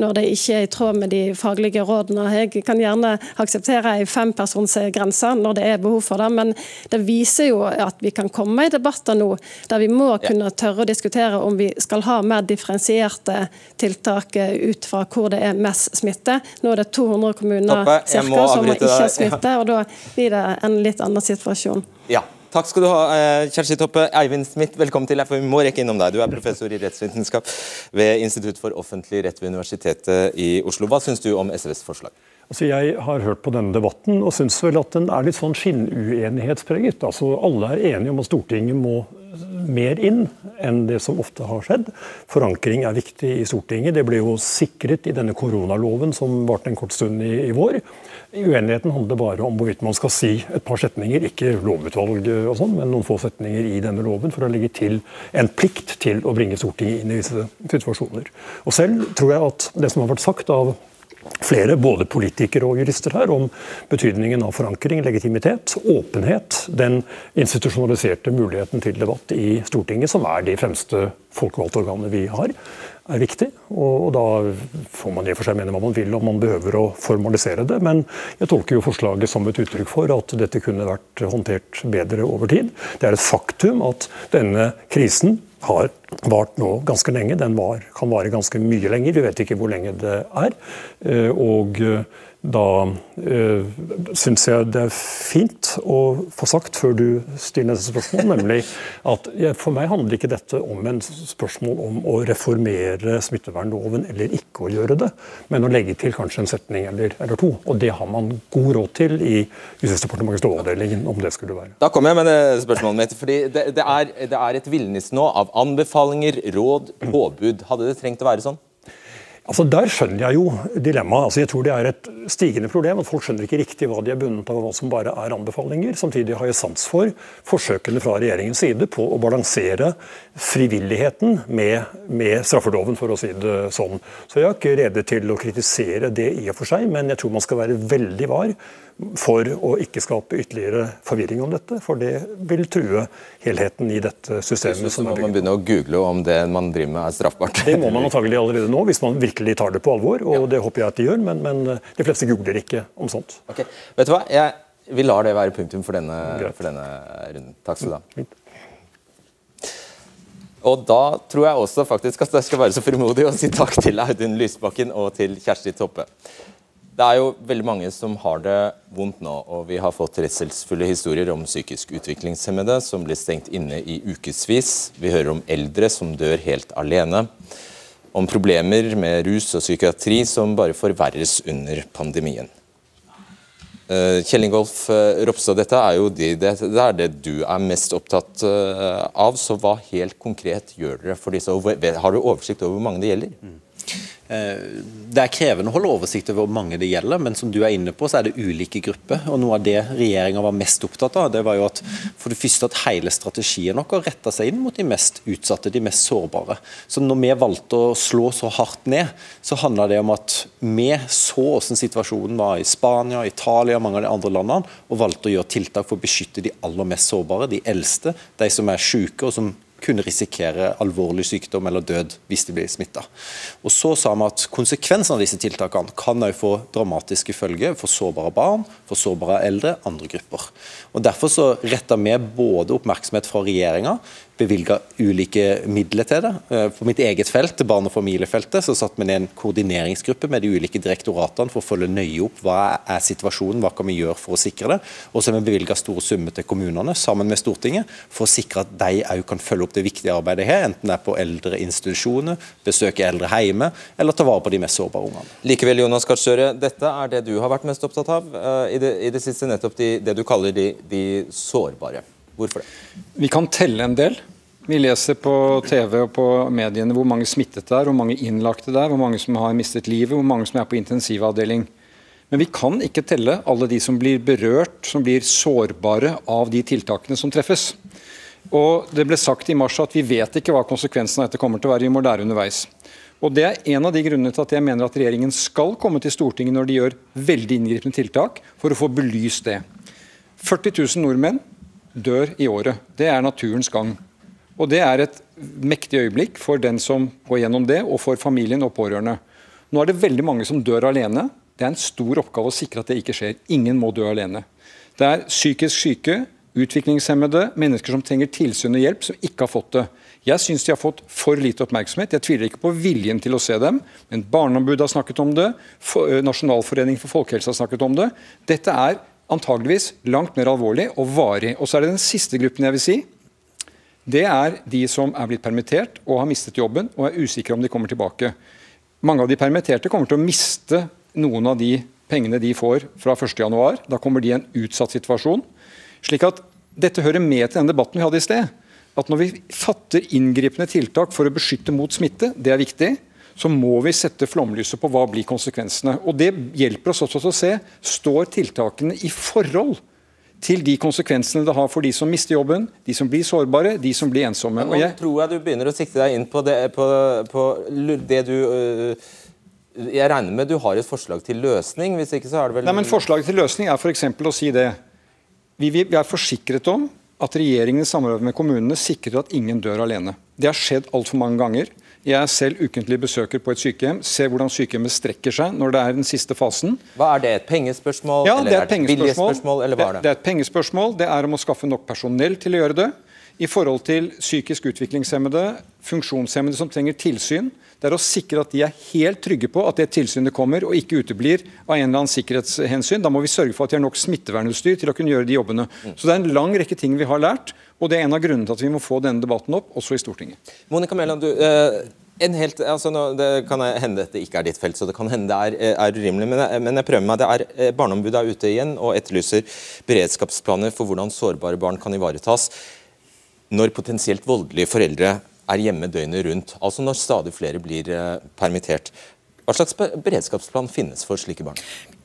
S7: når det ikke er i tråd med de faglige rådene. Jeg kan gjerne akseptere en fempersonsgrense når det er behov for det. Men det viser jo at vi kan komme i debatter nå der vi må kunne tørre å diskutere om vi skal ha mer differensierte tiltak ut fra hvor det er mest smitte. Nå er det 200 kommuner cirka, som ikke har smitte, og da blir det en litt annen situasjon.
S2: Ja, Takk skal du ha, eh, Kjersti Toppe. Eivind Smith, velkommen til deg, for vi må rekke innom deg. Du er professor i rettsvitenskap ved Institutt for offentlig rett ved Universitetet i Oslo. Hva syns du om SVs forslag?
S10: Altså jeg har hørt på denne debatten og syns vel at den er litt sånn skinnuenighetspreget. Altså Alle er enige om at Stortinget må mer inn enn det som ofte har skjedd. Forankring er viktig i Stortinget. Det ble jo sikret i denne koronaloven som varte en kort stund i, i vår. Uenigheten handler bare om hvorvidt man skal si et par setninger, ikke lovutvalg og sånn, men noen få setninger i denne loven for å legge til en plikt til å bringe Stortinget inn i disse situasjoner. Og Selv tror jeg at det som har vært sagt av flere, både politikere og jurister her, om betydningen av forankring, legitimitet, åpenhet, den institusjonaliserte muligheten til debatt i Stortinget, som er de fremste folkevalgte organene vi har, er viktig. Og, da får man i og for seg mene hva man vil om man behøver å formalisere det. Men jeg tolker jo forslaget som et uttrykk for at dette kunne vært håndtert bedre over tid. Det er et faktum at denne krisen har vart nå ganske lenge. Den var, kan vare ganske mye lenger. Vi vet ikke hvor lenge det er. Eh, og da øh, syns jeg det er fint å få sagt før du stiller neste spørsmål, nemlig at for meg handler ikke dette om en spørsmål om å reformere smittevernloven eller ikke å gjøre det, men å legge til kanskje en setning eller, eller to. Og det har man god råd til i Justisdepartementets lovavdeling, om det skulle være.
S2: Da kommer jeg med det spørsmålet mitt. fordi det, det, er, det er et villnis nå av anbefalinger, råd, påbud. Hadde det trengt å være sånn?
S10: Altså Der skjønner jeg jo dilemmaet. Altså jeg tror det er et stigende problem. at Folk skjønner ikke riktig hva de er bundet av, og hva som bare er anbefalinger. Samtidig har jeg sans for forsøkene fra regjeringens side på å balansere frivilligheten med, med straffeloven, for å si det sånn. Så jeg er ikke rede til å kritisere det i og for seg, men jeg tror man skal være veldig var for å ikke skape ytterligere forvirring om dette. For det vil true helheten i dette systemet.
S2: Så må man begynne å google om det man driver med er straffbart.
S10: Det må man antagelig allerede nå, hvis man virkelig tar det på alvor. Og det håper jeg at de gjør, men, men de fleste googler ikke om sånt.
S2: Ok, vet du hva? Jeg, vi lar det være punktum for denne, for denne runden. Takk skal du ha. Og da tror jeg også faktisk at jeg skal være så frimodig å si takk til Audun Lysbakken og til Kjersti Toppe. Det er jo veldig mange som har det vondt nå, og vi har fått redselsfulle historier om psykisk utviklingshemmede som blir stengt inne i ukevis. Vi hører om eldre som dør helt alene. Om problemer med rus og psykiatri som bare forverres under pandemien. Uh, Kjell Ingolf uh, Ropstad, dette er jo det, det, er det du er mest opptatt uh, av. Så hva helt konkret gjør dere for disse? Har du oversikt over hvor mange det gjelder?
S6: Eh, det er krevende å holde oversikt over hvor mange det gjelder, men som du er inne på, så er det ulike grupper. og Noe av det regjeringa var mest opptatt av, det var jo at for det første at hele strategien vår retta seg inn mot de mest utsatte, de mest sårbare. Så når vi valgte å slå så hardt ned, så handla det om at vi så hvordan situasjonen var i Spania, Italia og mange av de andre landene, og valgte å gjøre tiltak for å beskytte de aller mest sårbare, de eldste, de som er syke og som kunne risikere alvorlig sykdom eller død hvis de blir smitta. Så sa vi at konsekvensene av disse tiltakene kan også få dramatiske følger for sårbare barn, for sårbare eldre, andre grupper. Og Derfor så retta vi både oppmerksomhet fra regjeringa, bevilga ulike midler til det. Eh, på mitt eget felt, barne- og familiefeltet, så satt vi ned en koordineringsgruppe med de ulike direktoratene for å følge nøye opp hva er situasjonen, hva kan vi gjøre for å sikre det. Og så har vi bevilga store summer til kommunene sammen med Stortinget for å sikre at de òg kan følge opp det viktige arbeidet her, enten det er på eldreinstitusjoner, besøke eldre hjemme eller ta vare på de mest sårbare ungene.
S2: Likevel, Jonas Gahr dette er det du har vært mest opptatt av uh, i, det, i, det, siste, nettopp de, det du kaller de, de sårbare. Hvorfor det?
S5: Vi kan telle en del. Vi leser på TV og på mediene hvor mange smittede det er, hvor mange innlagte det er, hvor mange som har mistet livet, hvor mange som er på intensivavdeling. Men vi kan ikke telle alle de som blir berørt, som blir sårbare av de tiltakene som treffes. Og Det ble sagt i mars at vi vet ikke hva konsekvensen av dette kommer til å være. Vi må lære underveis. Og Det er en av de grunnene til at jeg mener at regjeringen skal komme til Stortinget når de gjør veldig inngripende tiltak, for å få belyst det. 40 000 nordmenn dør i året. Det er naturens gang. Og Det er et mektig øyeblikk for den som går gjennom det, og for familien og pårørende. Nå er det veldig mange som dør alene. Det er en stor oppgave å sikre at det ikke skjer. Ingen må dø alene. Det er psykisk syke, utviklingshemmede, mennesker som trenger tilsyn og hjelp, som ikke har fått det. Jeg syns de har fått for lite oppmerksomhet. Jeg tviler ikke på viljen til å se dem, men Barneombudet har snakket om det, Nasjonalforeningen for folkehelse har snakket om det. Dette er antageligvis langt mer alvorlig og varig. Og så er det den siste gruppen jeg vil si. Det er de som er blitt permittert og har mistet jobben og er usikre om de kommer tilbake. Mange av de permitterte kommer til å miste noen av de pengene de får fra 1.1. Da kommer de i en utsatt situasjon. Slik at Dette hører med til den debatten vi hadde i sted. At Når vi fatter inngripende tiltak for å beskytte mot smitte, det er viktig, så må vi sette flomlyset på hva blir konsekvensene. Og Det hjelper oss også til å se står tiltakene i forhold til de konsekvensene det har for de som mister jobben, de som blir sårbare, de som blir ensomme.
S2: Nå jeg... tror jeg du begynner å sikte deg inn på det, på, på det du øh, jeg regner med du har et forslag til løsning? hvis ikke så er det vel...
S5: Nei, men Forslaget til løsning er f.eks. å si det. Vi, vi, er forsikret om at regjeringen i samarbeid med kommunene sikrer at ingen dør alene. Det har skjedd altfor mange ganger. Jeg er selv ukentlig besøker på et sykehjem, ser hvordan sykehjemmet strekker seg når det er den siste fasen.
S2: Hva Er det et pengespørsmål?
S5: Ja, det er et
S2: pengespørsmål. Eller hva er det?
S5: det er et pengespørsmål. Det er om å skaffe nok personell til å gjøre det. I forhold til psykisk utviklingshemmede, funksjonshemmede som trenger tilsyn, det er å sikre at de er helt trygge på at det tilsynet kommer og ikke uteblir av en eller annen sikkerhetshensyn. Da må vi sørge for at de har nok smittevernutstyr til å kunne gjøre de jobbene. Mm. Så Det er en lang rekke ting vi har lært, og det er en av grunnene til at vi må få denne debatten opp, også i Stortinget.
S2: Monica Melland, du... Uh Helt, altså nå, det kan hende dette ikke er ditt felt, så det kan hende det er, eh, er urimelig. Men men jeg, prøver meg. Det er, eh, Barneombudet er ute igjen og etterlyser beredskapsplaner for hvordan sårbare barn kan ivaretas når potensielt voldelige foreldre er hjemme døgnet rundt. Altså når stadig flere blir eh, permittert. Hva slags beredskapsplan finnes for slike barn?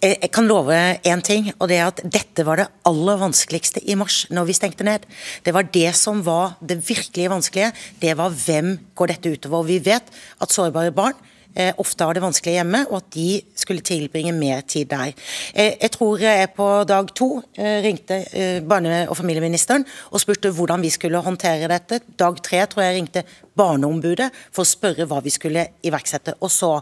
S4: Jeg kan love én ting, og det er at dette var det aller vanskeligste i mars, når vi stengte ned. Det var det som var det virkelig vanskelige. Det var hvem går dette utover. Vi vet at sårbare barn Eh, ofte har det vanskelig hjemme, og at de skulle tilbringe mer tid der. Eh, jeg tror jeg på dag to eh, ringte barne- og familieministeren og spurte hvordan vi skulle håndtere dette. Dag tre tror jeg ringte Barneombudet for å spørre hva vi skulle iverksette. Og så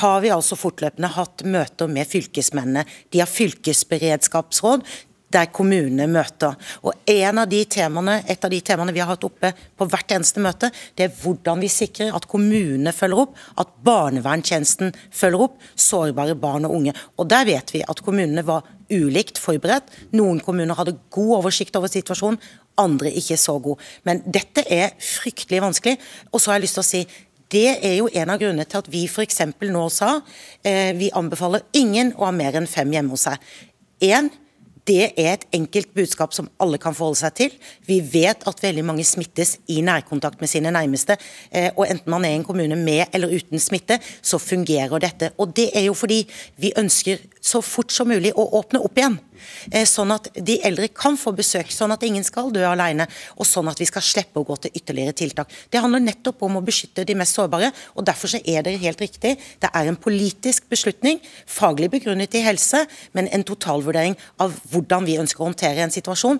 S4: har vi altså fortløpende hatt møter med fylkesmennene. De har fylkesberedskapsråd der kommunene møter. Og av temaene, Et av de temaene vi har hatt oppe på hvert eneste møte, det er hvordan vi sikrer at kommunene følger opp, at barnevernstjenesten følger opp sårbare barn og unge. Og Der vet vi at kommunene var ulikt forberedt. Noen kommuner hadde god oversikt over situasjonen, andre ikke så god. Men dette er fryktelig vanskelig. Og så har jeg lyst til å si det er jo en av grunnene til at vi f.eks. nå sa eh, vi anbefaler ingen å ha mer enn fem hjemme hos seg. En, det er et enkelt budskap som alle kan forholde seg til. Vi vet at veldig mange smittes i nærkontakt med sine nærmeste. Eh, og enten man er i en kommune med eller uten smitte, så fungerer dette. Og det er jo fordi vi ønsker så fort som mulig å åpne opp igjen. Eh, sånn at de eldre kan få besøk, sånn at ingen skal dø alene, og sånn at vi skal slippe å gå til ytterligere tiltak. Det handler nettopp om å beskytte de mest sårbare, og derfor så er det helt riktig. Det er en politisk beslutning, faglig begrunnet i helse, men en totalvurdering av hvordan vi ønsker å håndtere en situasjon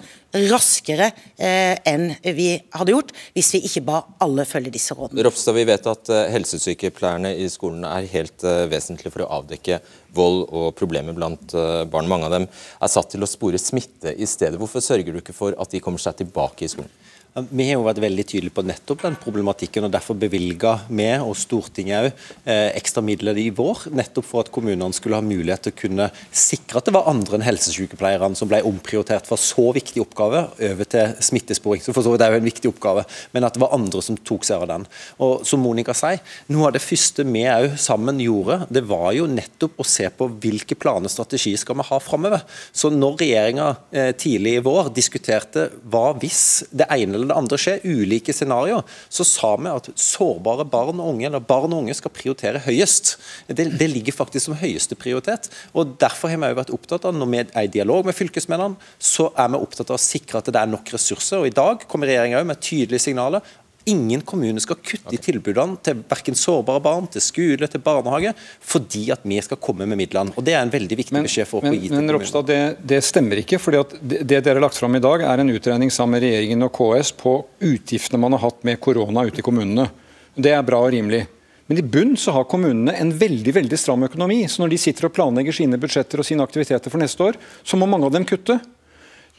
S4: raskere eh, enn vi hadde gjort hvis vi ikke ba alle følge disse rådene.
S2: Ropstad, Vi vet at eh, helsesykepleierne i skolen er helt vesentlige vesentlig for å avdekke vold og problemer blant eh, barn. Mange av dem er satt til å spore smitte i stedet. Hvorfor sørger du ikke for at de kommer seg tilbake i skolen?
S6: Vi har jo vært veldig tydelige på nettopp den problematikken, og derfor bevilga vi og Stortinget òg eh, ekstra midler i vår, nettopp for at kommunene skulle ha mulighet til å kunne sikre at det var andre enn helsesykepleierne som ble omprioritert fra så viktig oppgave over til smittesporing. Så for så vidt er jo en viktig oppgave, men at det var andre som tok seg av den. Og som Monica sier, noe av det første vi òg sammen gjorde, det var jo nettopp å se på hvilke planer og strategier skal vi ha framover. Så når regjeringa eh, tidlig i vår diskuterte hva hvis det ene eller det andre skjer, ulike scenarioer, så sa vi at sårbare barn og unge eller barn og unge skal prioritere høyest. Det, det ligger faktisk som høyeste prioritet. og Derfor har vi jo vært opptatt av, når vi er i dialog med fylkesmennene, så er vi opptatt av å sikre at det er nok ressurser. og I dag kommer regjeringa med tydelige signaler Ingen kommune skal kutte okay. i tilbudene til verken sårbare barn, til skole, til barnehage, fordi at vi skal komme med midlene. Og Det er en veldig viktig men, beskjed for
S5: men,
S6: å gi
S5: til Men Ropstad, det, det, stemmer ikke. fordi at det, det dere har lagt fram i dag, er en utregning sammen med regjeringen og KS på utgiftene man har hatt med korona ute i kommunene. Det er bra og rimelig. Men i bunn så har kommunene en veldig veldig stram økonomi. Så når de sitter og planlegger sine budsjetter og sine aktiviteter for neste år, så må mange av dem kutte.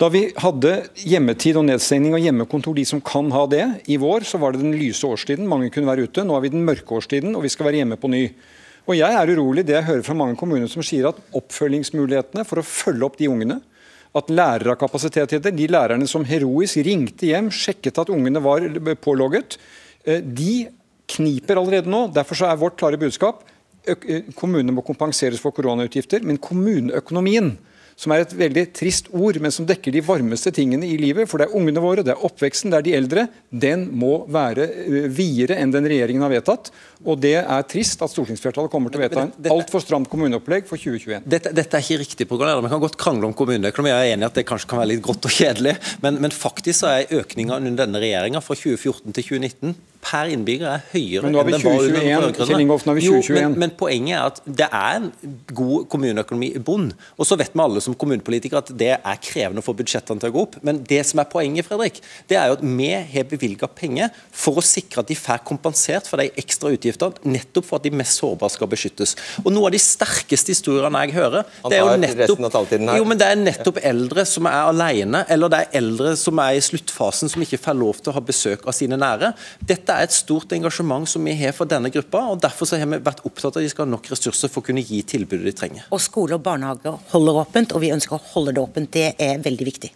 S5: Da vi hadde hjemmetid og nedstengning og hjemmekontor, de som kan ha det, i vår, så var det den lyse årstiden. Mange kunne være ute. Nå er vi den mørke årstiden, og vi skal være hjemme på ny. Og Jeg er urolig det jeg hører fra mange kommuner som sier at oppfølgingsmulighetene for å følge opp de ungene at lærere har kapasitet til det. De lærerne som heroisk ringte hjem, sjekket at ungene var pålogget, eh, de kniper allerede nå. Derfor er vårt klare budskap kommunene må kompenseres for koronautgifter, men kommuneøkonomien som er et veldig trist ord, men som dekker de varmeste tingene i livet. For det er ungene våre, det er oppveksten, det er de eldre. Den må være eh, videre enn den regjeringen har vedtatt. Og det er trist at stortingsflertallet kommer til å vedta en altfor stramt kommuneopplegg for 2021.
S6: Dette, dette, er ikke riktig, programleder. Vi kan godt krangle om kommuneøkonomi. Jeg er enig i at det kanskje kan være litt grått og kjedelig, men, men faktisk så er økninga under denne regjeringa fra 2014 til 2019 per innbygger er høyere
S5: men nå er vi 2021, Kjell Ingolf, nå er vi 2021.
S6: Jo, men, men, poenget er at det er en god kommuneøkonomi i bunn. Og så vet vi alle som kommunepolitikere at det er krevende å få budsjettene til å gå opp. Men det som er poenget, Fredrik, det er jo at vi har bevilga penger for å sikre at de får kompensert for de ekstra utgiftene, nettopp for at de mest sårbare skal beskyttes. Og noe av de sterkeste historiene jeg hører, det er jo nettopp, jo, men det er nettopp eldre som er alene, eller det er eldre som er i sluttfasen som ikke får lov til å ha besøk av sine nære. Dette er et stort engasjement som vi har for denne gruppa. og Derfor har vi vært opptatt av at de skal ha nok ressurser for å kunne gi tilbudet de trenger.
S4: Og Skole og barnehager holder åpent, og vi ønsker å holde det åpent. Det er veldig viktig.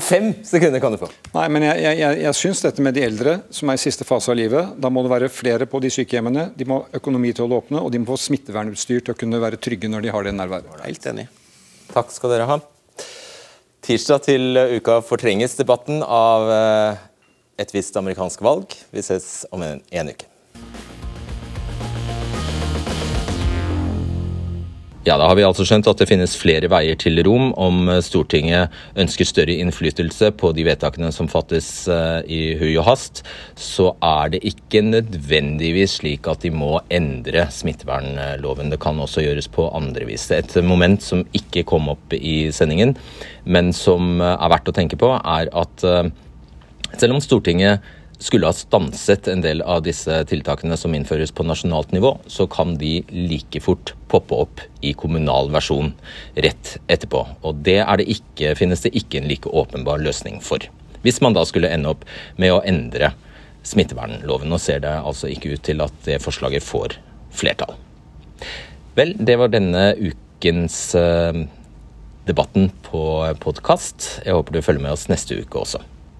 S2: Fem sekunder kan du få.
S5: Nei, men Jeg, jeg, jeg syns dette med de eldre som er i siste fase av livet, da må det være flere på de sykehjemmene. De må ha økonomi til å holde åpne, og de må få smittevernutstyr til å kunne være trygge når de har det nærværet.
S6: Helt enig.
S2: Takk skal dere ha. Tirsdag til uka fortrenges debatten av eh, et visst amerikansk valg. Vi ses om en, en uke. Ja, Da har vi altså skjønt at det finnes flere veier til Rom om Stortinget ønsker større innflytelse på de vedtakene som fattes eh, i hui og hast. Så er det ikke nødvendigvis slik at de må endre smittevernloven. Det kan også gjøres på andre vis. Et moment som ikke kom opp i sendingen, men som er verdt å tenke på, er at eh, selv om Stortinget skulle ha stanset en del av disse tiltakene som innføres på nasjonalt nivå, så kan de like fort poppe opp i kommunal versjon rett etterpå. Og det, det ikke, finnes det ikke en like åpenbar løsning for. Hvis man da skulle ende opp med å endre smittevernloven. Nå ser det altså ikke ut til at det forslaget får flertall. Vel, det var denne ukens uh, debatten på podkast. Jeg håper du følger med oss neste uke også.